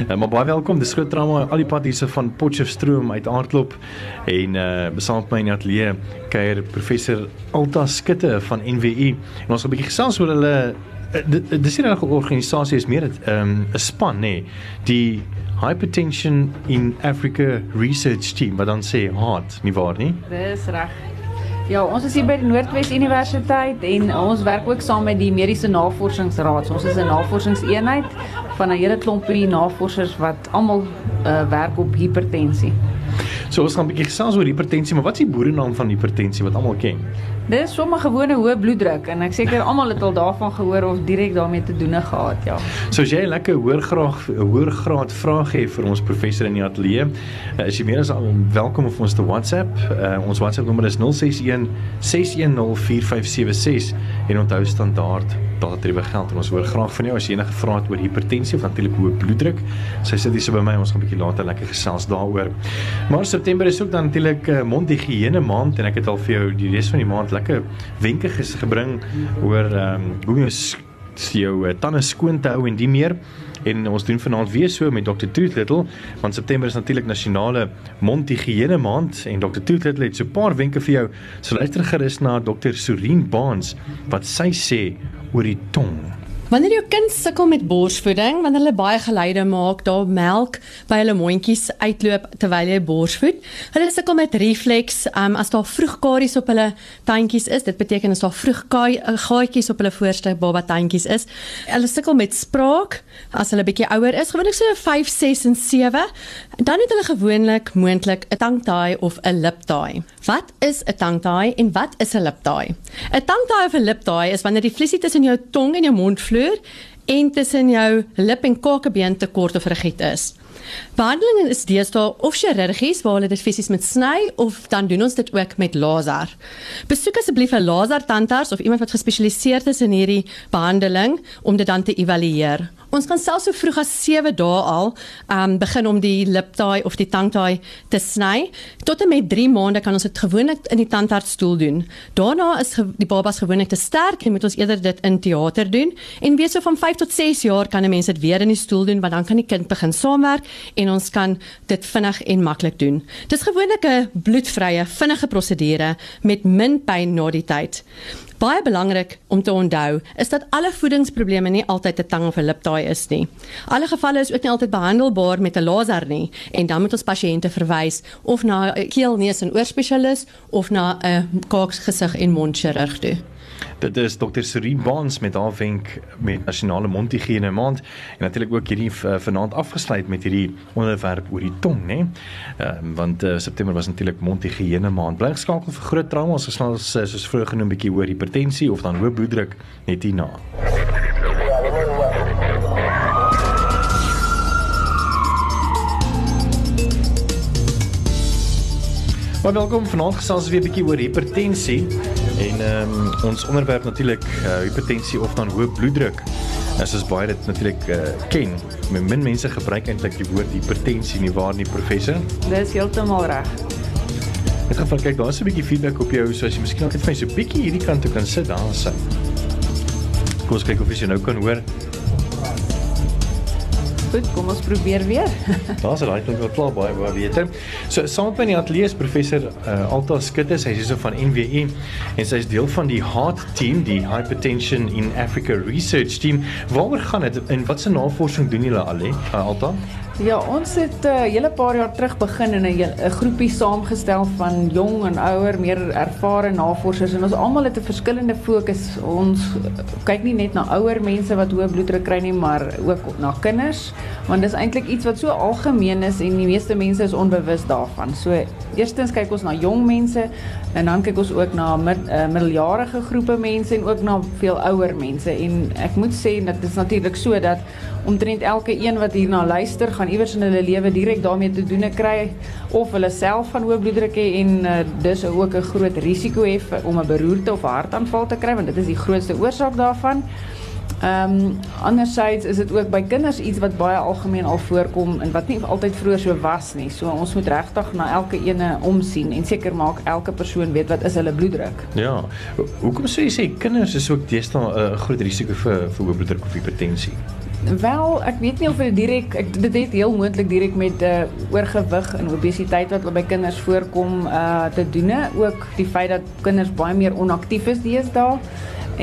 Uh, maar baie welkom. Dis groot drama al die pad hierse van Potchefstroom uit Aardklop en uh besaam met my in die ateljee kuier professor Alta Skutte van NWU. En ons gaan 'n bietjie gesels oor hulle dis nie 'n organisasie is meer 'n um, 'n span nê. Nee. Die Hypertension in Africa Research Team wat dan sê hard, nie waar nie? Dis reg. Ja, ons is hier by die Noordwes Universiteit en ons werk ook saam met die Mediese Navorsingsraad. Ons is 'n navorsingseenheid van 'n hele klompie navorsers wat almal uh, werk op hipertensie. So ons gaan 'n bietjie gesels oor hipertensie, maar wat is die boerenaam van hipertensie wat almal ken? Dit is sommer gewone hoë bloeddruk en ek seker almal het al daarvan gehoor of direk daarmee te doen gehad, ja. So as jy lekker hoër graag hoër graad vrae het vir ons professor in die ateljee, uh, is jy meer as welkom om ons te WhatsApp. Uh, ons WhatsApp nommer is 061 610 4576 en onthou standaard daardie geld en ons hoor graag van jou as jy enige vrae het oor hipertensie of natuurlik hoë bloeddruk. Sy sit hier so by my, ons gaan 'n bietjie later lekker gesels daaroor. Maar September is ook dan natuurlik uh, mondhygiëne maand en ek het al vir jou die res van die maand lekker wenke gebring oor ehm um, hoe jy jou uh, tande skoon te hou en die meer en ons doen vanaand weer so met Dr. Tooth Little want September is natuurlik nasionale mondhygiëne maand en Dr. Tooth Little het so 'n paar wenke vir jou. So luister gerus na Dr. Surine Baans wat sy sê oor die tong. Wanneer jou kind sukkel met borsvoeding, wanneer hulle baie geluide maak, daar melk by hulle mondjies uitloop terwyl jy borsvoed, hulle sukkel met refleks, um, as daar vroeg karies op hulle tandjies is, dit beteken as daar vroeg eh, gaatjies op hulle voorste baba tandjies is. Hulle sukkel met spraak as hulle bietjie ouer is, gewoonlik so 5, 6 en 7. Dan het hulle gewoonlik moontlik 'n tangtaai of 'n liptaai. Wat is 'n tangtaai en wat is 'n liptaai? 'n Tangtaai of 'n liptaai is wanneer die vliesie tussen jou tong en jou mond vloei vloer en tussen jou lip en kakebeen te kort of rigied is. Behandeling is deesdae of chirurgies waar hulle dit fisies met sny of dan doen ons dit ook met laser. Besoek asseblief 'n laser tandarts of iemand wat gespesialiseerd is in hierdie behandeling om dit dan te evalueer. Ons kan selfs so vroeg as 7 dae al um begin om die liptaai of die tangtaai te sny. Tot en met 3 maande kan ons dit gewoonlik in die tandartsstoel doen. Daarna is die babas gewoonlik te sterk en moet ons eerder dit in teater doen. En weet so van 5 tot 6 jaar kan 'n mens dit weer in die stoel doen want dan kan die kind begin saamwerk en ons kan dit vinnig en maklik doen. Dis gewoonlik 'n bloedvrye, vinnige prosedure met min pyn na die tyd. Baie belangrik om te onthou is dat alle voedingsprobleme nie altyd 'n tang of 'n liptaai is nie. Alle gevalle is ook nie altyd behandelbaar met 'n laser nie en dan moet ons pasiënte verwys of na 'n keel, neus en oorspesialis of na 'n kaaksgesig en mondchirurg toe. Dit is Dr. Serene Bonds met haar wenk met nasionale mondhygiëne maand en natuurlik ook hierdie uh, vanaand afgesluit met hierdie onderwerp oor die tong, né? Ehm uh, want uh, September was natuurlik mondhygiëne maand. Bly geskakel vir groot trauma, ons gesels uh, soos vroeër genoem bietjie oor hipertensie of dan hoë bloeddruk net hierna. Maar welkom vanaand gesels weer 'n bietjie oor hipertensie en ehm um, ons onderwerp natuurlik uh, hipertensie of dan hoë bloeddruk. En soos baie dit natuurlik uh, ken, min mense gebruik eintlik die woord hipertensie nie waar nie professor. Dis heeltemal reg. Ek gaan kyk, daar's 'n bietjie feedback op jou, so as jy miskien net vir my so 'n bietjie hierdie kant toe kan sit, daar sit. Kom ons kyk of jy nou kan hoor. Goed, kom ons probeer weer. Daar's daai klink wel klaar baie baie beter. So saam met die ateljee is professor uh, Alta Skutte, sy is hierso van NWU en sy is deel van die Heart Team, die Hypertension in Africa Research Team. Waaroor gaan dit en wat se navorsing doen julle al hè, uh, Alta? Ja, ons het 'n uh, hele paar jaar terug begin in 'n groepie saamgestel van jong en ouer, meer ervare navorsers en ons almal het 'n verskillende fokus. Ons kyk nie net na ouer mense wat hoë bloeddruk kry nie, maar ook na kinders, want dis eintlik iets wat so algemeen is en die meeste mense is onbewus daarvan. So, eerstens kyk ons na jong mense en dan kyk ons ook na mid, uh, middeljarige groepe mense en ook na veel ouer mense en ek moet sê dat dit is natuurlik so dat omtrent elke een wat hierna luister gaan iewers in hulle lewe direk daarmee te doen kry of hulle self van hoë bloeddruk hê en uh, dus ook 'n groot risiko het om 'n beroerte of hartaanval te kry want dit is die grootste oorsaak daarvan. Ehm um, andersins is dit ook by kinders iets wat baie algemeen al voorkom en wat nie altyd vroeër so was nie. So ons moet regtig na elke ene omsien en seker maak elke persoon weet wat is hulle bloeddruk. Ja. Hoekom sê jy sê kinders is ook deesdae 'n uh, groot risiko vir vir hoë bloeddruk of hipertensie? Wel, ek weet nie of dit direk ek dit het heel moontlik direk met uh, oorgewig en obesiteit wat by kinders voorkom uh te doen. Ook die feit dat kinders baie meer onaktief is deesdae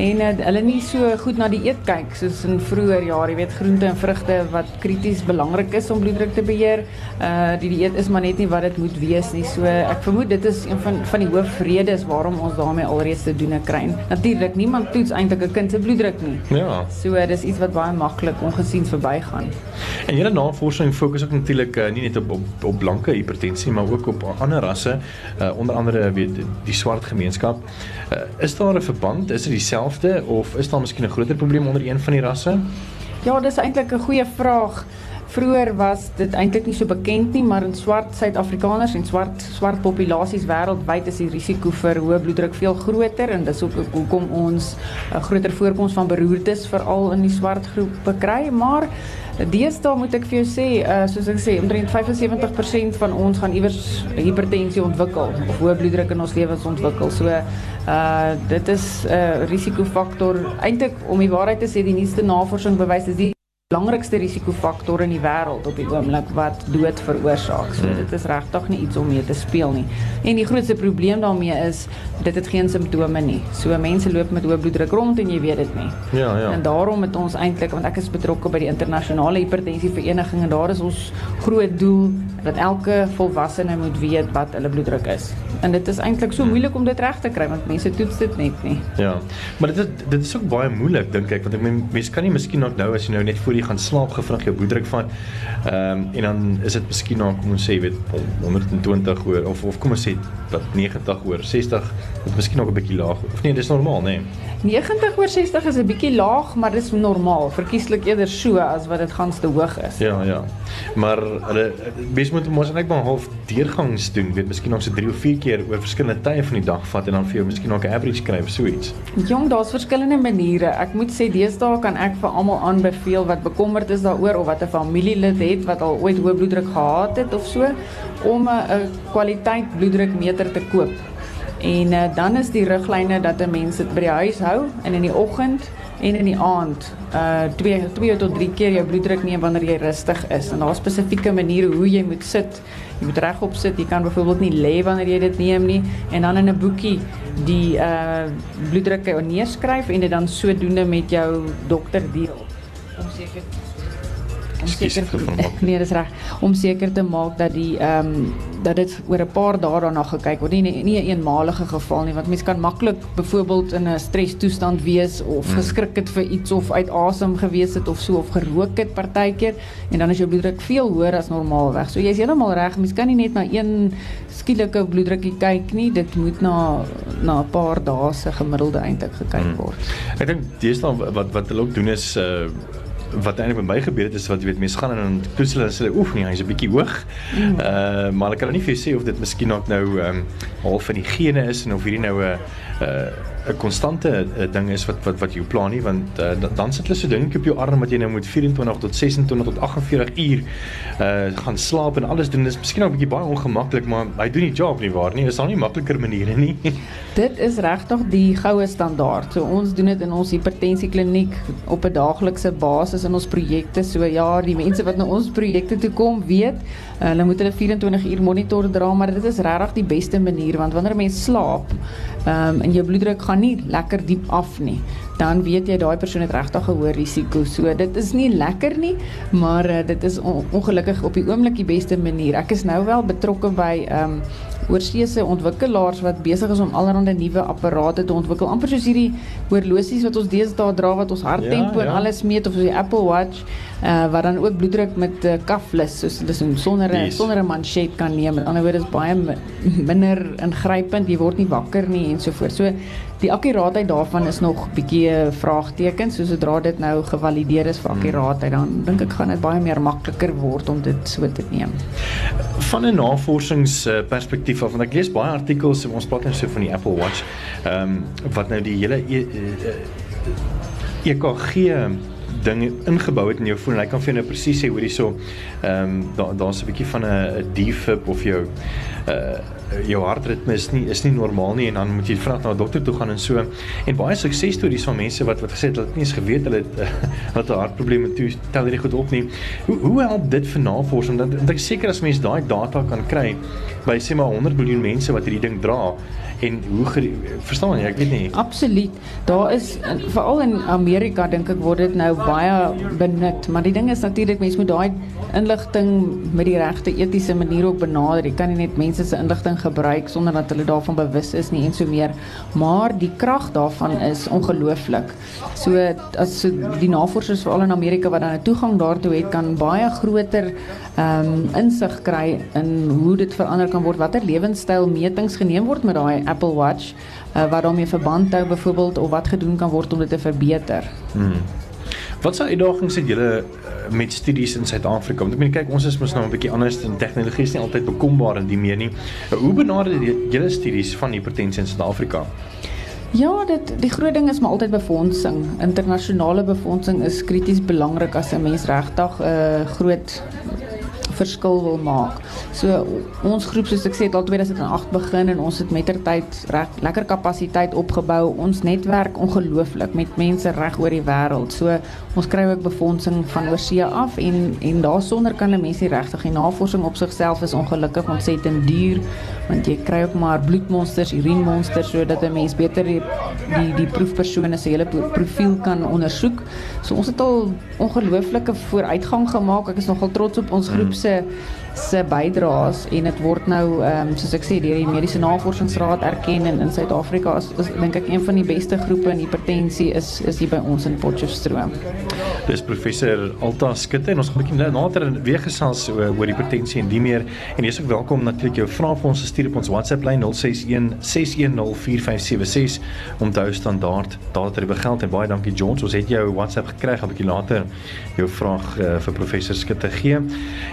en uh, hulle nie so goed na die eet kyk soos in vroeër jare, jy weet groente en vrugte wat krities belangrik is om bloeddruk te beheer. Uh die dieet is maar net nie wat dit moet wees nie. So ek vermoed dit is een van van die hoofredes waarom ons daarmee alreeds te doen kry. Natuurlik, niemand toets eintlik 'n kind se bloeddruk nie. Ja. So dis iets wat baie maklik ongesiens verbygaan. En julle navorsing fokus ook natuurlik uh, nie net op, op op blanke hipertensie maar ook op ander rasse, uh, onder andere weet die swart gemeenskap. Uh, is daar 'n verband? Is dit dieselfde of is daar miskien 'n groter probleem onder een van die rasse? Ja, dis eintlik 'n goeie vraag. Vroeger was dit eintlik nie so bekend nie, maar in swart Suid-Afrikaners en swart swart populasies wêreldwyd is die risiko vir hoë bloeddruk veel groter en dis ook hoekom ons 'n groter voorkoms van beroertes veral in die swart groepe kry, maar Deesdae moet ek vir jou sê, uh, soos ek sê, omtrent 75% van ons gaan iewers hipertensie ontwikkel of hoë bloeddruk in ons lewens ontwikkel. So uh dit is 'n uh, risikofaktor. Eintlik om die waarheid te sê, die nuutste navorsing bewys is die belangrikste risikofaktor in die wêreld op die oomblik wat dood veroorsaak. So hmm. dit is regtig nie iets om mee te speel nie. En die grootste probleem daarmee is dit het geen simptome nie. So mense loop met hoë bloeddruk rond en jy weet dit nie. Ja, ja. En daarom het ons eintlik want ek is betrokke by die internasionale hipertensievereniging en daar is ons groot doel dat elke volwassene moet weet wat hulle bloeddruk is. En dit is eintlik so moeilik om dit reg te kry want mense toets dit net nie. Ja. Maar dit is dit is ook baie moeilik dink ek want ek mense kan nie miskien nog nou as jy nou net voor jy gaan slaap gefrig jou bloeddruk vat. Ehm um, en dan is dit miskien nou kom ons sê weet 120 oor of of kom ons sê wat 90 oor 60 dit miskien nog 'n bietjie laag of nee dis normaal nê. Nee. 90 oor 60 is 'n bietjie laag, maar dis normaal. Verkieslik eerder so as wat dit gans te hoog is. Ja, ja. Maar hulle mens moet mos net maar half deurgangs doen, weet miskien nog so 3 of 4 keer oor verskillende tye van die dag vat en dan vir jou miskien nog 'n average kry of so iets. Jong, daar's verskillende maniere. Ek moet sê deesdae kan ek vir almal aanbeveel wat bekommerd is daaroor of wat 'n familielid het wat al ooit hoë bloeddruk gehad het of so om 'n kwaliteit bloeddrukmeter te koop. En uh, dan is die riglyne dat 'n mens dit by die huis hou en in die oggend en in die aand uh 2 2 tot 3 keer jou bloeddruk neem wanneer jy rustig is. En daar's spesifieke maniere hoe jy moet sit. Jy moet regop sit. Jy kan byvoorbeeld nie lê wanneer jy dit neem nie en dan in 'n boekie die uh bloeddruk neerskryf en dit dan sodoende met jou dokter deel om seker om seker te nee, dis reg om seker te maak dat die ehm um, dat dit oor 'n paar dae daarna gekyk word. Nie nie 'n eenmalige geval nie, want mens kan maklik byvoorbeeld in 'n strestoestand wees of hmm. geskrik het vir iets of uit asem gewees het of so of gerook het partykeer en dan is jou bloeddruk veel hoër as normaalweg. So jy's heeltemal reg, mens kan nie net na een skielike bloeddrukkie kyk nie. Dit moet na na 'n paar dae se gemiddelde eintlik gekyk hmm. word. Hmm. Ek dink deesdae wat wat hulle ook doen is uh wat eintlik met my gebeur het is wat jy weet mense gaan en dan toets hulle en sê oef nee hy's 'n bietjie hoog. Mm. Uh maar ek kan nie vir jou sê of dit miskien nou ehm um, half van die gene is en of hierdie nou 'n uh 'n konstante uh, ding is wat wat wat jou plan nie want uh, dan sit hulle so ding op jou arm wat jy nou moet 24 tot 26 tot 48 uur uh gaan slaap en alles doen. Dis miskien ook 'n bietjie baie ongemaklik maar hy doen die job nie waar nie. Is daar nie makliker maniere nie? Dit is regtig die goue standaard. So ons doen dit in ons hipertensie kliniek op 'n daaglikse basis in ons projekte. So ja die mense wat na ons projekte toe kom weet uh, hulle moet hulle 24 uur monitor dra maar dit is regtig die beste manier want wanneer 'n mens slaap um, en jou bloeddruk gaan nie lekker diep af nie, dan weet jy daai persoon het regtig 'n hoë risiko. So dit is nie lekker nie, maar uh, dit is on ongelukkig op die oomblik die beste manier. Ek is nou wel betrokke by um, oorseese ontwikkelaars wat besig is om allerlei nuwe apparate te ontwikkel. amper soos hierdie horlosies wat ons deesdae dra wat ons harttempo ja, ja. en alles meet of so die Apple Watch uh, wat dan ook bloeddruk met uh, kaflis soos dis sonder yes. sonder 'n manchet kan neem. Die ander wyse is baie minder ingrypend. Jy word nie wakker nie en so voort. So die akkuraatheid daarvan is nog bietjie 'n vraagteken. So sodra dit nou gevalideer is vir hmm. akkuraatheid, dan dink ek gaan dit baie meer makliker word om dit so te neem. Van 'n navorsingsperspektief af, want ek lees baie artikels en ons praat net so van die Apple Watch, ehm um, wat nou die hele EKG e, e ding ingebou het in jou foon. Hy kan vir jou nou presies sê hoor hierso. Ehm um, daar daar's 'n bietjie van 'n defib of jou uh jou hartritme is nie is nie normaal nie en dan moet jy vinnig na 'n dokter toe gaan en so. En baie suksesstories van mense wat wat gesê het hulle het nie eens geweet hulle het wat 'n hartprobleme toe tel hierdie goed op nie. Hoe hoe help dit vir navorsing? Dan ek seker as mense daai data kan kry by sê maar 100 miljoen mense wat hierdie ding dra en hoe verstaan jy? Ek weet nie. Absoluut. Daar is veral in Amerika dink ek word dit nou baie benut maar die ding is natuurlik mense moet daai inligting met die regte etiese manier op benader. Jy kan nie net mense se inligting gebruik sonder dat hulle daarvan bewus is nie en so meer. Maar die krag daarvan is ongelooflik. So as so die navorsers veral in Amerika wat dan 'n toegang daartoe het kan baie groter ehm um, insig kry in hoe dit verander kan word watter lewenstyl metings geneem word met daai Apple Watch uh, wat daarmee verband hou byvoorbeeld of wat gedoen kan word om dit te verbeter. Hmm. Wat se uitdagings het julle uh, met studies in Suid-Afrika? Want ek meen kyk ons is mos nou 'n bietjie anders in tegnologie is nie altyd bekombaar in die meer nie. Uh, hoe benader julle studies van hipertensie in Suid-Afrika? Ja, dit die groot ding is maar altyd befondsing. Internasionale befondsing is krities belangrik as 'n mens regtig 'n uh, groot verskil wil maak. So ons groep soos ek sê het al 2008 begin en ons het mettertyd reg lekker kapasiteit opgebou. Ons netwerk ongelooflik met mense reg oor die wêreld. So ons kry ook befondsing van oorsee af en en daarsonder kan 'n mens nie regtig die navorsing op sigself is ongelukkig ontsettend duur want jy kry ook maar bloedmonsters, urinemonsters sodat 'n mens beter die die, die proefpersone se hele profiel kan ondersoek. So ons het al ongelooflike vooruitgang gemaak. Ek is nogal trots op ons groep se 对。Se bydraes en dit word nou ehm um, soos ek sê deur die Mediese Navorsingsraad erken en in Suid-Afrika is, is dink ek een van die beste groepe in hipertensie is is hier by ons in Potchefstroom. Dis professor Alta Skutte en ons gaan 'n bietjie later weer gesels oor, oor hipertensie en die meer. En jy's ook welkom natuurlik jou vrae vir ons stuur op ons WhatsApp lyn 061 610 4576 om hou standaard data te begeld en baie dankie Jones ons het jou WhatsApp gekry 'n bietjie later jou vraag uh, vir professor Skutte gee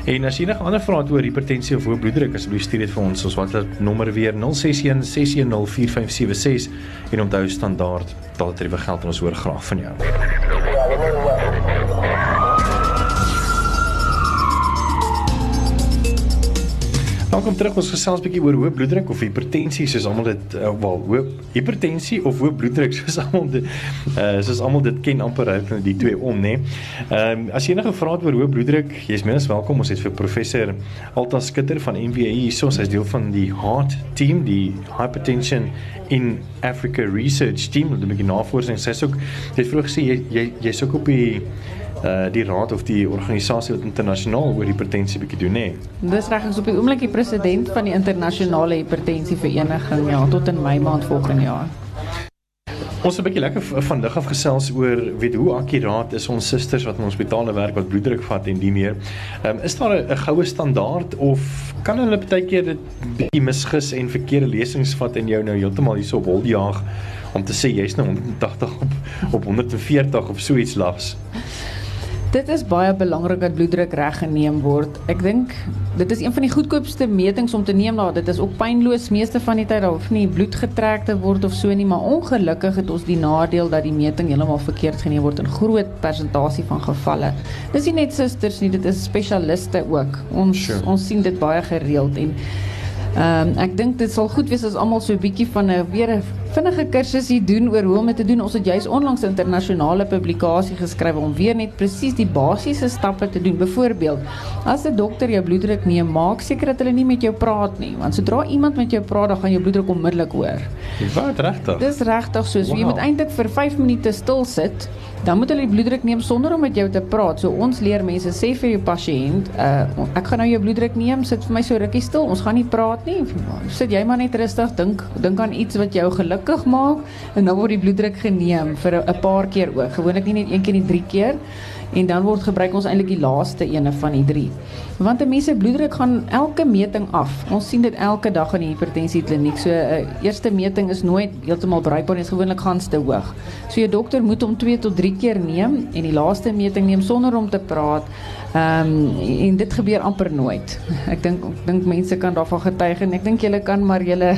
en as jy enige ander het oor hipertensie of hoë bloeddruk, asseblief stuur dit vir ons. Ons WhatsApp nommer weer 061 610 4576 en onthou standaard daardie geld en ons hoor graag van jou. Welkom terug. Ons gesels 'n bietjie oor hoë bloeddruk of hipertensie, soos almal dit uh, wel, hoë hipertensie of hoë bloeddruk soos almal dit uh soos almal dit ken amper uit die twee om, né? Ehm um, as jy enige vrae het oor hoë bloeddruk, jy's minstens welkom. Ons het vir professor Alta Skutter van NVA hier, so hy's deel van die Heart Team, die Hypertension in Africa Research Team, wat 'n bietjie navorsing. Sy's ook jy het vroeër gesê jy jy's ook op die uh die raad of die organisasie wat internasionaal oor hipertensie bietjie doen nê. Nee. Dis reg ons op die oomblik die president van die internasionale hipertensie vereniging ja tot in Mei maand volgende jaar. Ons het 'n bietjie lekker van lig af gesels oor weet hoe akkuraat is ons susters wat in hospitale werk wat bloeddruk vat en die meer. Ehm um, is daar 'n goue standaard of kan hulle baie keer dit bietjie misgis en verkeerde lesings vat en jou nou heeltemal hierso op hol jaag om te sê jy's nou 180 op op 140 of so iets lags. Dit is baie belangrik dat bloeddruk reg geneem word. Ek dink dit is een van die goedkoopste metings om te neem daar. Dit is ook pynloos meeste van die tyd. Daar hoef nie bloed getrek te word of so nie, maar ongelukkig het ons die nadeel dat die meting heeltemal verkeerd geneem word in groot persentasie van gevalle. Dis nie net susters nie, dit is spesialiste ook. Ons sure. ons sien dit baie gereeld en Ehm um, ek dink dit sal goed wees as almal so 'n bietjie van 'n weer 'n vinnige kursus hier doen oor hoe om dit te doen. Ons het juis onlangs 'n internasionale publikasie geskryf om weer net presies die basiese stappe te doen. Byvoorbeeld, as 'n dokter jou bloeddruk neem, maak seker dat hulle nie met jou praat nie, want sodra iemand met jou praat, dan gaan jou bloeddruk onmiddellik hoor. Wat regtig? Dis regtig so. So wow. jy moet eintlik vir 5 minute stil sit dan moet hulle die bloeddruk neem sonder om met jou te praat. So ons leer mense sê vir jou pasiënt, uh, ek gaan nou jou bloeddruk neem, sit vir my so rukkie stil. Ons gaan nie praat nie. Sit jy maar net rustig, dink dink aan iets wat jou gelukkig maak en dan word die bloeddruk geneem vir 'n paar keer ook. Gewoonlik nie net een keer nie, drie keer en dan word gebruik ons eintlik die laaste ene van die drie. Want 'n mens se bloeddruk gaan elke meting af. Ons sien dit elke dag in die hipertensie kliniek. So 'n eh, eerste meting is nooit heeltemal bruikbaar nie, is gewoonlik gans te hoog. So jou dokter moet hom 2 tot 3 keer neem en die laaste meting neem sonder om te praat um, en dit gebeur amper nooit. Ek dink ek dink mense kan daarvan getuig en ek dink julle kan maar julle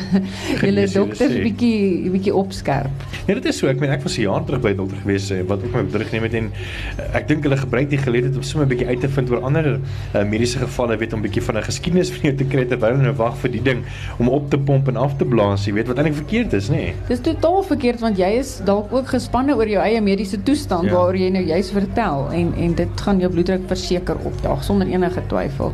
julle dokters bietjie bietjie opskerp. Ja, dit is so. Ek meen ek was 'n jaar terug by 'n dokter gewees eh, wat ook my terugneem het en eh, ek dink hulle gebruik die geleentheid om sommer 'n bietjie uit te vind oor ander uh, mediese gevalle, weet om 'n bietjie van 'n geskiedenis van jou te kry terwyl hulle nou wag vir die ding om op te pomp en af te blaas, jy weet wat eintlik verkeerd is, nê? Nee. Dis totaal verkeerd want jy is dalk ook gespanne oor jou eie mediese toestand ja. waaroor jy nou juis vertel en en dit gaan jou bloeddruk verseker opdaag sonder enige twyfel.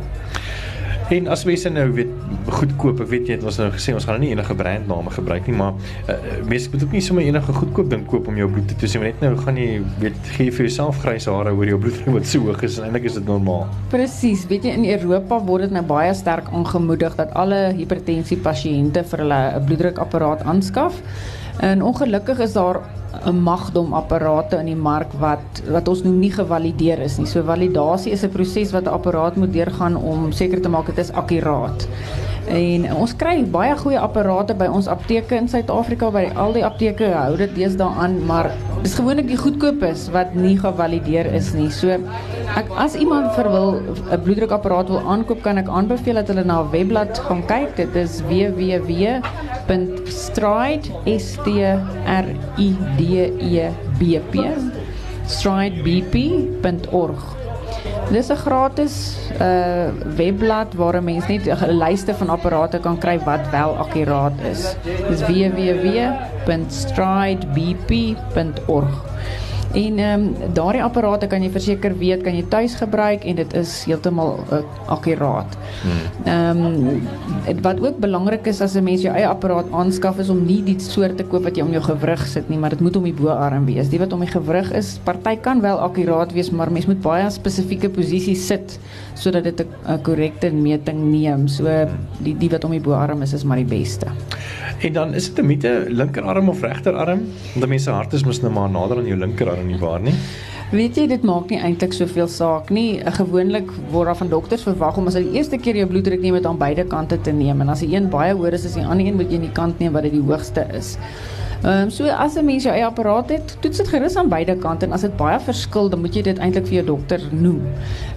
En as mense nou weet goedkoop, ek weet jy het ons nou gesê ons gaan nie enige brandname gebruik nie, maar uh, mense moet ook nie sommer enige goedkoop ding koop om jou bloed te toets nie. Net nou gaan jy weet gee vir jouself grys hare oor jou bloeddruk wat so hoog is en eintlik is dit normaal. Presies. Weet jy in Europa word dit nou baie sterk aangemoedig dat alle hipertensie pasiënte vir hulle 'n bloeddrukapparaat aanskaf. En ongelukkig is daar 'n magdom apparate in die mark wat wat ons noem nie gevalideer is nie. So validasie is 'n proses wat 'n apparaat moet deurgaan om seker te maak dit is akkuraat. En ons kry baie goeie apparate by ons apteke in Suid-Afrika by al die apteke hou dit deesdae aan, maar dis gewoonlik die goedkoopes wat nie gevalideer is nie. So ek as iemand vir wil 'n bloeddrukapparaat wil aankoop, kan ek aanbeveel dat hulle na 'n webblad gaan kyk. Dit is www.stride s t r i d e b p stridebp.org. Dit is 'n gratis uh webblad waar 'n mens net 'n lyste van apparate kan kry wat wel akkuraat is. Dis www.stridebp.org. En ehm um, daardie apparate kan jy verseker weet kan jy tuis gebruik en dit is heeltemal uh, akkuraat. Hmm. Ehm um, wat ook belangrik is as 'n mens jou eie apparaat aanskaf is om nie die soort te koop wat jy om jou gewrig sit nie, maar dit moet om die boarm wees. Die wat om die gewrig is, party kan wel akkuraat wees, maar mens moet baie spesifieke posisies sit sodat dit 'n korrekte meting neem. So die die wat om die boarm is is maar die beste. En dan is dit 'n mite linkerarm of regterarm? Want mense hart is mos nou maar nader aan jou linkerarm nie waar nie? Weet jy dit maak nie eintlik soveel saak nie. Gewoonlik word daar van dokters verwag om as jy die eerste keer jou bloeddruk neem met aan beide kante te neem en as die een baie hoër is as die ander een moet jy in die kant neem wat dit die hoogste is. Ehm um, so as 'n mens jou eie apparaat het, toets dit gerus aan beide kante en as dit baie verskil, dan moet jy dit eintlik vir jou dokter noem.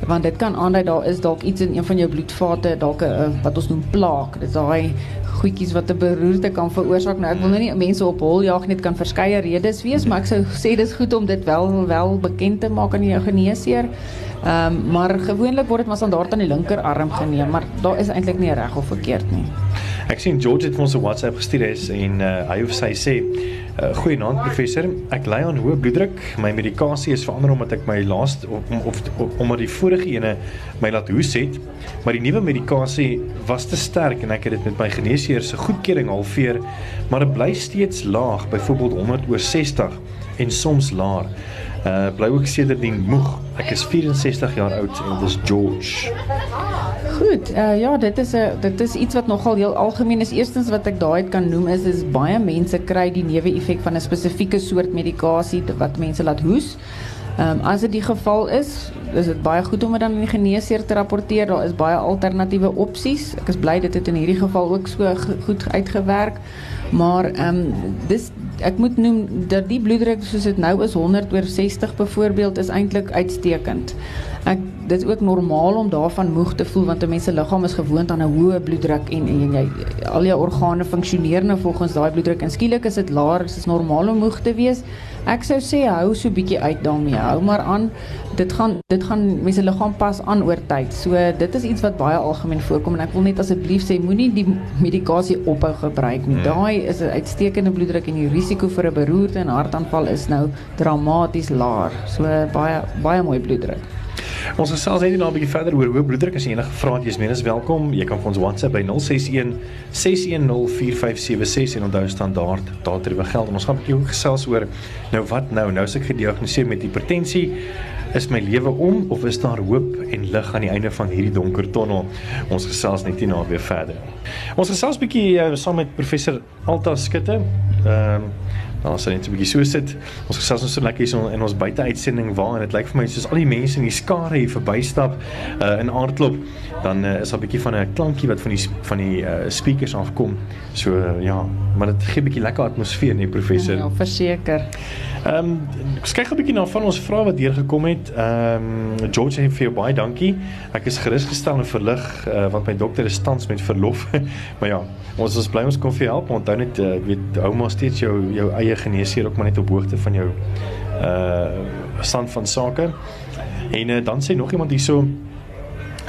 Want dit kan aandui daar is dalk iets in een van jou bloedvate, dalk 'n wat ons noem plaak. Dit is daai goedjies wat 'n beroerte kan veroorsaak. Nou ek wil nou nie mense op hol jaag net kan verskeie redes wees, maar ek sou sê dis goed om dit wel wel bekend te maak aan jou geneesheer. Ehm um, maar gewoonlik word dit maar standaard aan die linkerarm geneem, maar daar is eintlik nie reg of verkeerd nie. Ek sien George het vir ons 'n WhatsApp gestuur is en uh, hy of sy sê uh, goeienaand professor. Ek ly aan hoë bloeddruk. My medikasie is verander omdat ek my laaste of, of, of omdat die vorige ene my laat hoes het maar die nuwe medikasie was te sterk en ek het dit met my geneesheer se goedkeuring halveer maar dit bly steeds laag byvoorbeeld 100 oor 60 en soms laer uh, bly ook sedertdien moeg ek is 64 jaar oud en dis George Goed, uh, ja, dit is 'n dit is iets wat nogal heel algemeen is. Eerstens wat ek daai kan noem is is baie mense kry die neeweffek van 'n spesifieke soort medikasie wat mense laat hoes. Ehm um, as dit die geval is, is dit baie goed om dit aan die geneesheer te rapporteer. Daar is baie alternatiewe opsies. Ek is bly dit het in hierdie geval ook so goed uitgewerk. Maar ehm um, dis ek moet noem dat die bloeddruk soos dit nou is 100 oor 60 byvoorbeeld is eintlik uitstekend. Ek dit is ook normaal om daarvan moeg te voel want 'n mens se liggaam is gewoond aan 'n hoë bloeddruk en en jy al jou organe funksioneer nou volgens daai bloeddruk en skielik is dit laer, dit is normaal om moeg te wees. Ek sou sê hou so bietjie uit daarmee. Hou maar aan. Dit gaan dit gaan mense liggaam pas aan oor tyd. So dit is iets wat baie algemeen voorkom en ek wil net asseblief sê moenie die medikasie ophou gebruik nie. Hmm. Daai is 'n uitstekende bloeddruk en die risiko vir 'n beroerte en hartaanval is nou dramaties laer. So baie baie mooi bloeddruk. Ons gesels net nou 'n bietjie verder oor hoë bloeddruk as jy enige vrae het, jy's menes welkom. Jy kan vir ons WhatsApp by 061 6104576 en onthou standaard daardie geld. En ons gaan 'n bietjie gesels oor nou wat nou? Nou as ek gediagnoseer met hipertensie, is my lewe om of is daar hoop en lig aan die einde van hierdie donker tonnel? Ons gesels net hierna weer verder. Ons gesels 'n bietjie uh, saam met professor Alta Skutte. Ehm um, Dan jy net 'n bietjie so sit, ons gesels ons so lekker hier in ons buite uitsending waar en dit lyk vir my soos al die mense in die skare hier verbystap uh, in aardklop, dan uh, is daar 'n bietjie van 'n klankie wat van die van die uh, speakers afkom. So uh, ja, maar dit gee 'n bietjie lekker atmosfeer nie professor. Ja, verseker. Ehm um, ek kyk 'n bietjie na van ons vrae wat deurgekom het. Ehm um, George sê vir jou baie dankie. Ek is gerusgestel en verlig uh, want my dokter is tans met verlof. maar ja, ons is bly ons kon vir help. Onthou net uh, weet hou maar steeds jou jou eie geneesheer ook maar net op hoogte van jou uh stand van sake. En uh, dan sê nog iemand hierso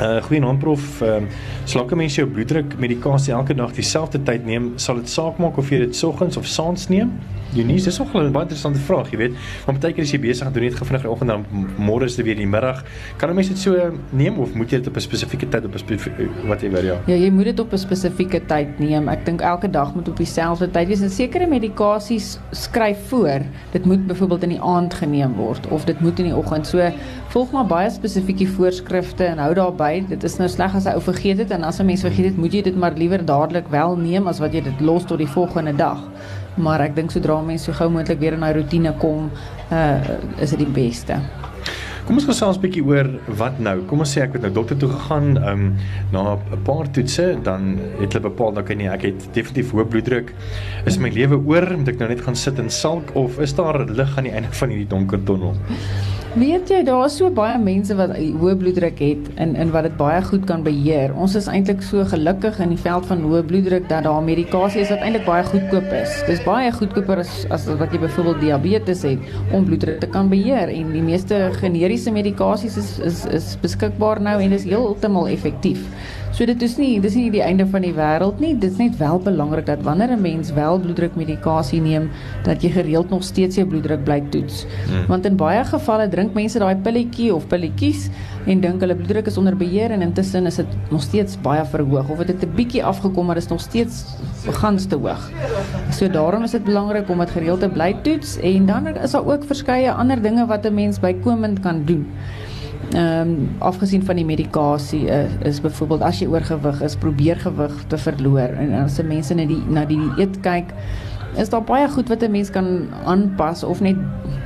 Uh goeie naam prof. Ehm uh, solank mense jou bloeddruk medikasie elke dag dieselfde tyd neem, sal dit saak maak of jy dit soggens of saans neem? Eunice, dis ook 'n baie interessante vraag, jy weet. Want baie keer as jy besig is, doen jy dit gefvinnig in die oggend dan môre is dit weer in die middag. Kan 'n mens dit so neem of moet jy dit op 'n spesifieke tyd op 'n spesifieke whatever ja? Ja, jy moet dit op 'n spesifieke tyd neem. Ek dink elke dag moet op dieselfde tyd wees. En sekere medikasies skryf voor. Dit moet byvoorbeeld in die aand geneem word of dit moet in die oggend. So volg maar baie spesifieke voorskrifte en hou daarby. Dit is nou sleg as jy ou vergeet dit en as 'n mens vergeet dit, moet jy dit maar liewer dadelik wel neem as wat jy dit los tot die volgende dag maar ek dink sodra mense so gou moontlik weer in daai rotine kom, uh is dit die beste. Kom ons gesels 'n bietjie oor wat nou. Kom ons sê ek het nou dokter toe gegaan, ehm um, na 'n paar toetse, dan het hulle bepaal dat ek nee, ek het definitief hoë bloeddruk. Is my lewe oor? Moet ek nou net gaan sit en sulk of is daar lig aan die einde van hierdie donker tonnel? Weet jy, daar is so baie mense wat hoë bloeddruk het en en wat dit baie goed kan beheer. Ons is eintlik so gelukkig in die veld van hoë bloeddruk dat daar medikasie is wat eintlik baie goedkoop is. Dis baie goedkoper as as wat jy byvoorbeeld diabetes het om bloeddruk te kan beheer en die meeste generiese medikasies is is is beskikbaar nou en is heeltemal effektief. So dit is nie dis nie die einde van die wêreld nie. Dit is net wel belangrik dat wanneer 'n mens wel bloeddrukmedikasie neem, dat jy gereeld nog steeds jou bloeddruk bly toets. Hmm. Want in baie gevalle drink mense daai pilletjie of pilletjies en dink hulle bloeddruk is onder beheer en intussen is dit nog steeds baie verhoog of dit het 'n bietjie afgekom maar is nog steeds gans te hoog. So daarom is dit belangrik om dit gereeld te bly toets en dan is daar ook verskeie ander dinge wat 'n mens bykomend kan doen. Ehm um, afgesien van die medikasie is, is byvoorbeeld as jy oorgewig is, probeer gewig te verloor en as se mense na die na die eet kyk, is daar baie goed wat 'n mens kan aanpas of net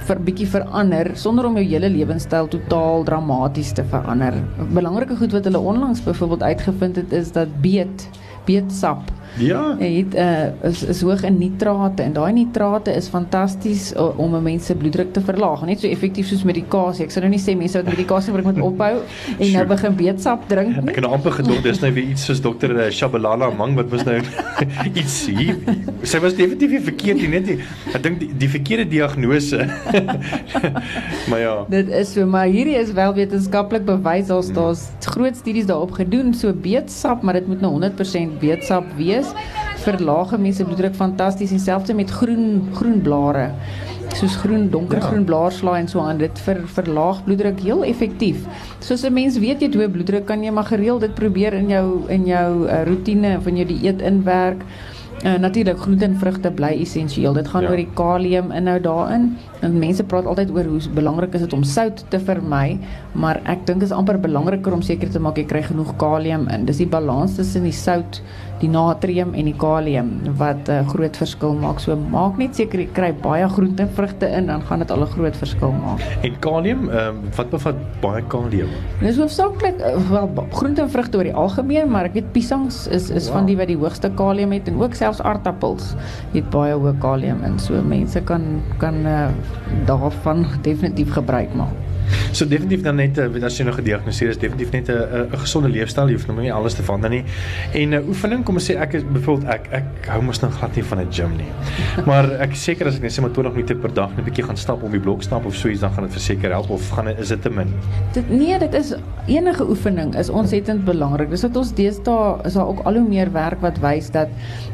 vir bietjie verander sonder om jou hele lewenstyl totaal dramaties te verander. Belangrike goed wat hulle onlangs byvoorbeeld uitgevind het is dat beet beetsap Ja. Het uh is is hoog in nitrate en daai nitrate is fantasties uh, om 'n mens se bloeddruk te verlaag. Net so effektief soos medikasie. Ek sou nou nie sê mense wat medikasie gebruik moet ophou en nou begin beetsap drink nie. Ek het amper gedink dis nou weer iets soos dokter uh, Shabalala Mang wat mos nou iets hier. Sy was definitief verkeerd hier net. Ek dink die, die verkeerde diagnose. maar ja. Dit is so, maar hierdie is wel wetenskaplik bewys. Daar's daar's groot studies daarop gedoen. So beetsap, maar dit moet nou 100% beetsap wees is verlaag mense bloeddruk fantasties en selfs met groen groen blare soos groen donkergroen ja. blaarslaai en so aan dit ver, verlaag bloeddruk heel effektief. Soos 'n mens weet jy hoë bloeddruk kan jy maar gereeld dit probeer in jou in jou uh, eh, rotine van jou dieet inwerk. Uh, Natuurlik groente en vrugte bly essensieel. Dit gaan ja. oor die kalium inhou daarin. En mense praat altyd oor hoe belangrik is dit om sout te vermy, maar ek dink is amper belangriker om seker te maak jy kry genoeg kalium in. Dis die balans tussen die sout die natrium en die kalium wat 'n uh, groot verskil maak. So maak net seker jy kry baie groente en vrugte in dan gaan dit al 'n groot verskil maak. En kalium, ehm um, wat bevat baie kalium? Dis hoofsaaklik uh, wel groente en vrugte oor die algemeen, maar ek weet piesangs is is wow. van die wat die hoogste kalium het en ook selfs aardappels het baie hoë kalium in. So mense kan kan uh, daarvan definitief gebruik maak. So definitief dan net uh, as jy nou gediagnoseer is definitief net 'n 'n gesonde leefstyl, jy hoef nou nie alles te verander nie. En 'n uh, oefening, kom ons sê ek is byvoorbeeld ek ek hou mos nou glad nie van 'n gym nie. Maar ek seker as ek net sê maar 20 minute per dag net 'n bietjie gaan stap op die blok stap of so iets dan gaan dit verseker help of gaan is dit te min? Dit nee, dit is enige oefening is ontsettend belangrik. Dis wat ons deesdae is daar ook al hoe meer werk wat wys dat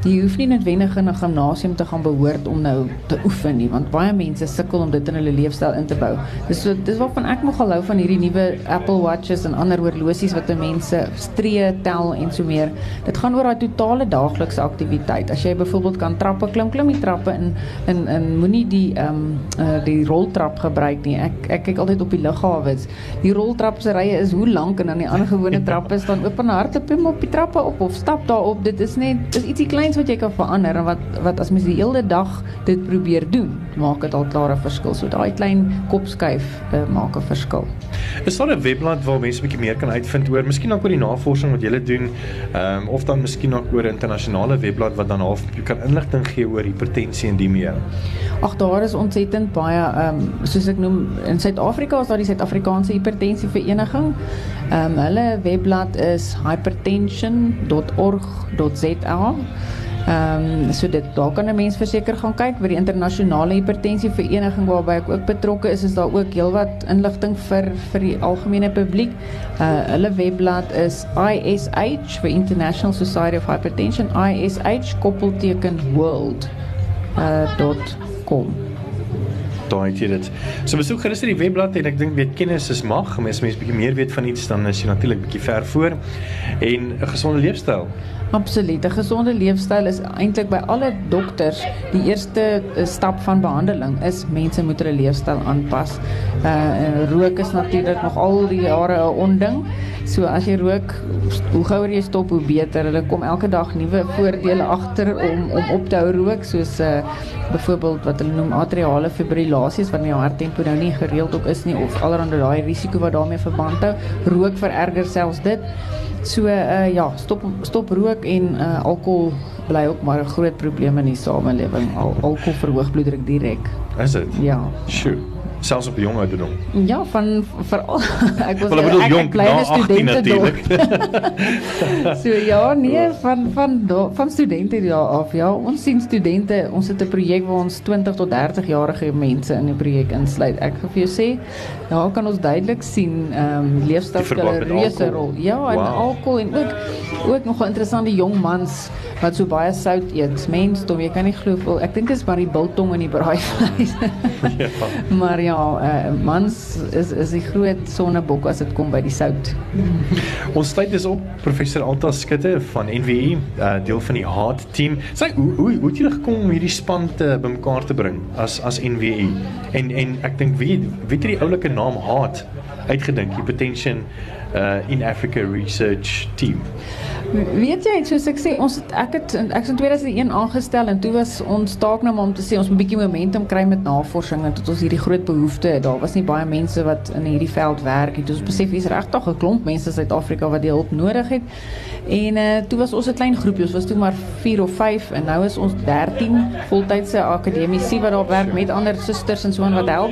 jy hoef nie noodwendig in 'n gimnasium te gaan behoort om nou te oefen nie, want baie mense sukkel om dit in hulle leefstyl in te bou. Dis so dis waarvan ek nogal hou van hierdie nuwe Apple Watches en ander horlosies wat mense stree tel en so meer. Dit gaan oor daai totale daaglikse aktiwiteit. As jy byvoorbeeld kan trappe klim, klim die trappe in in in moenie die ehm um, uh, die roltrap gebruik nie. Ek ek kyk altyd op die lughawens. Die roltrap se rye is hoe lank en dan die ander gewone trappe staan oop en hardloop jy op die trappe op of stap daarop. Dit is net is ietsie kleins wat jy kan verander en wat wat as mens die hele dag dit probeer doen maak dit al klare verskil. So daai klein kopskuif uh, maak 'n verskil. Is daar 'n webblad waar mense 'n bietjie meer kan uitvind oor, miskien ook oor die navorsing wat julle doen, ehm um, of dan miskien ook oor 'n internasionale webblad wat dan half kan inligting gee oor hipertensie en die meer? Ag daar is ontsettend baie ehm um, soos ek noem in Suid-Afrika is daar die Suid-Afrikaanse Hipertensie Vereniging. Ehm um, hulle webblad is hypertension.org.za. Ehm um, so dit daar kan 'n mens verseker gaan kyk by die internasionale hipertensie vereniging waarby ek ook betrokke is is daar ook heelwat inligting vir vir die algemene publiek. Uh hulle webblad is ISH vir International Society of Hypertension ISH koppelteken world uh .com daai het jy dit. So besoek gerus die webblad en ek dink weet kennis is mag. Mens mens bietjie meer weet van iets dan is jy natuurlik bietjie ver voor en 'n gesonde leefstyl. Absoluut. 'n Gesonde leefstyl is eintlik by alle dokters die eerste eh, stap van behandeling is mense moet hulle leefstyl aanpas. Uh rook is natuurlik nog al die jare 'n onding. So as jy rook, hoe gouer jy stop, hoe beter. Hulle kom elke dag nuwe voordele agter om om op te hou rook soos uh byvoorbeeld wat hulle noem atriale fibrillasie wanneer jou harttempo nou nie gereeld op is nie of allerhande daai risiko wat daarmee verband hou. Rook vererger selfs dit. So uh ja, stop stop rook en uh alkohol bly ook maar 'n groot probleem in die samelewing. Al, alkohol verhoog bloeddruk direk. Is dit? Ja. Sjoe selfs op jong ouderdom. Ja, van veral ek was well, bedoel, ek, jong, kleine studente natuurlik. so ja, nee, van van do, van studente ja af. Ja, ons sien studente, ons het 'n projek waar ons 20 tot 30 jarige mense in die projek insluit. Ek gaan vir jou sê, ja, kan ons duidelik sien ehm um, leefstyl speel 'n reuse rol. Ja, en wow. alkohol en ook ook nog interessante jong mans wat so baie sout eet. Mense, jy kan nie glo, ek dink dit is maar die biltong in die braaivleis. ja. Maar ja, uh, mans is is die groot sonnebok as dit kom by die sout. Ons tyd is op professor Alta Skutte van NWI, uh, eh, deel van die Heart team. Sê hoe hoe het jy gekom om hierdie span te bymekaar te bring as as NWI? En en ek dink wie weet jy die oulike naam Heart uitgedink, die potential uh, in Africa research team. Weet jy, soos ek sê, ons het ek het ek is in 2001 aangestel en toe was ons taak nou om te sê ons moet 'n bietjie momentum kry met navorsing en tot ons hierdie groot behoefte. Daar was nie baie mense wat in hierdie veld werk nie. Ons besef hier's regtig 'n klomp mense in Suid-Afrika wat die hulp nodig het. En uh toe was ons 'n klein groepie, ons was toe maar 4 of 5 en nou is ons 13 voltydse akademici wat daar werk met ander susters en so en wat help.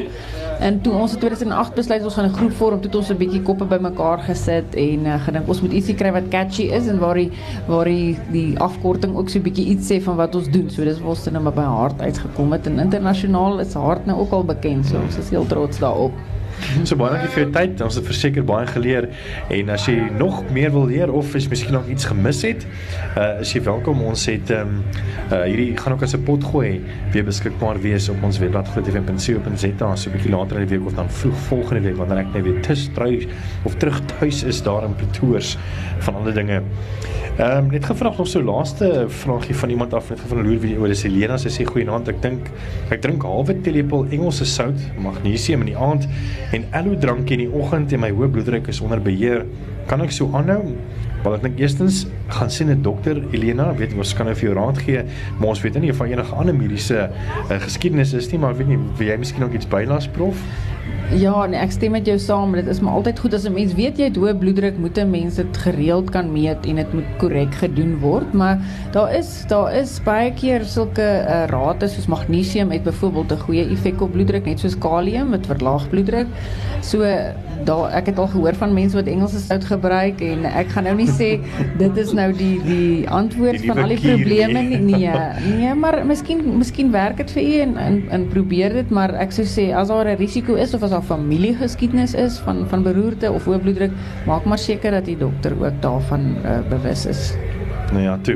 En toe ons in 2008 besluit ons gaan 'n groep vorm, toe het ons 'n bietjie koppe bymekaar gesit en uh, gedink ons moet ietsie kry wat catchy is en waar die waar die die afkorting ook so 'n bietjie iets sê van wat ons doen. So dis ons nou maar by hart uitgekom het en internasionaal is hart nou ook al bekend, so ons is heel trots daarop. So baie dankie vir jou tyd. Ons het verseker baie geleer en as jy nog meer wil leer of as miskien nog iets gemis het, uh is jy welkom. Ons het ehm um, uh hierdie gaan ook as 'n pot gooi weer beskikbaar wees op ons webblad grootfm.co.za so 'n bietjie later in die week of dan vroeg volgende week wanneer ek net weer tuis trou of terug tuis is daar in Pretoria van alle dinge. Ehm um, net gevra nog so laaste vraagie van iemand af net van Loer wie oor is Helena sy sê goeienaand ek dink ek drink halwe teelepel Engelse sout magnesium in die aand en aloe drankie in die oggend en my hoë bloeddruk is onder beheer. Kan ek so aanhou? Want ek dink eerstens gaan sien 'n dokter Elena, weet ons kan nou vir jou raad gee, maar ons weet nie of enige ander mediese uh, geskiedenis is nie, maar weet nie, wil jy miskien nog iets bylaas prof? Ja, nee, ek stem met jou saam. Dit is maar altyd goed as 'n mens weet jy het hoë bloeddruk, moet 'n mens dit gereeld kan meet en dit moet korrek gedoen word. Maar daar is daar is baie keer sulke uh, rate soos magnesium het byvoorbeeld 'n goeie effek op bloeddruk, net soos kalium wat verlaag bloeddruk. So daar ek het al gehoor van mense wat Engelse sout gebruik en ek gaan nou nie sê dit is nou die die antwoord die van al die probleme nie. Nee, nee, maar miskien miskien werk dit vir u en, en en probeer dit, maar ek sou sê as daar 'n risiko is of as daar familiegeskiedenis is van van beroerte of hoë bloeddruk, maak maar seker dat die dokter ook daarvan uh, bewus is. Nou ja, toe.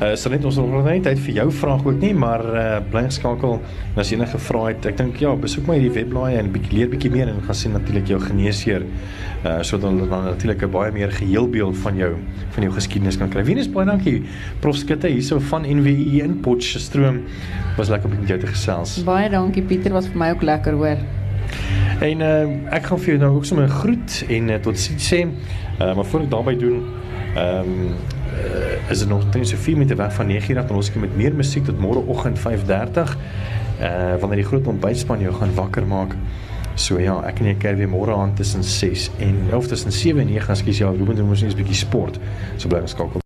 Uh sal net ons nog net tyd vir jou vraag ook nie, maar uh bly geskakel as enige vrae het. Ek dink ja, besoek maar hierdie webblaai en bietjie leer bietjie meer en gaan sien natuurlik jou geneesheer uh sodat hulle dan natuurlik 'n baie meer geheelbeeld van jou van jou geskiedenis kan kry. Venus baie dankie. Prof Skutte hierso van NWI in Potchefstroom. Was lekker om met jou te gesels. Baie dankie Pieter, was vir my ook lekker hoor. En uh, ek gaan vir jou nou ook sommer groet en uh, tot sien sê. Uh, maar voor ek daarby doen, ehm um, uh, is dit nog net so 4 minute weg van 9:00 dan ons kyk met meer musiek tot môreoggend 5:30. Uh wanneer die groot ontbytspan jou gaan wakker maak. So ja, ek en jy kyk weer môre aan tussen 6 en of tussen 7 en 9, ekskuus ja, Ruben ons net 'n bietjie sport. So bly ons skakel.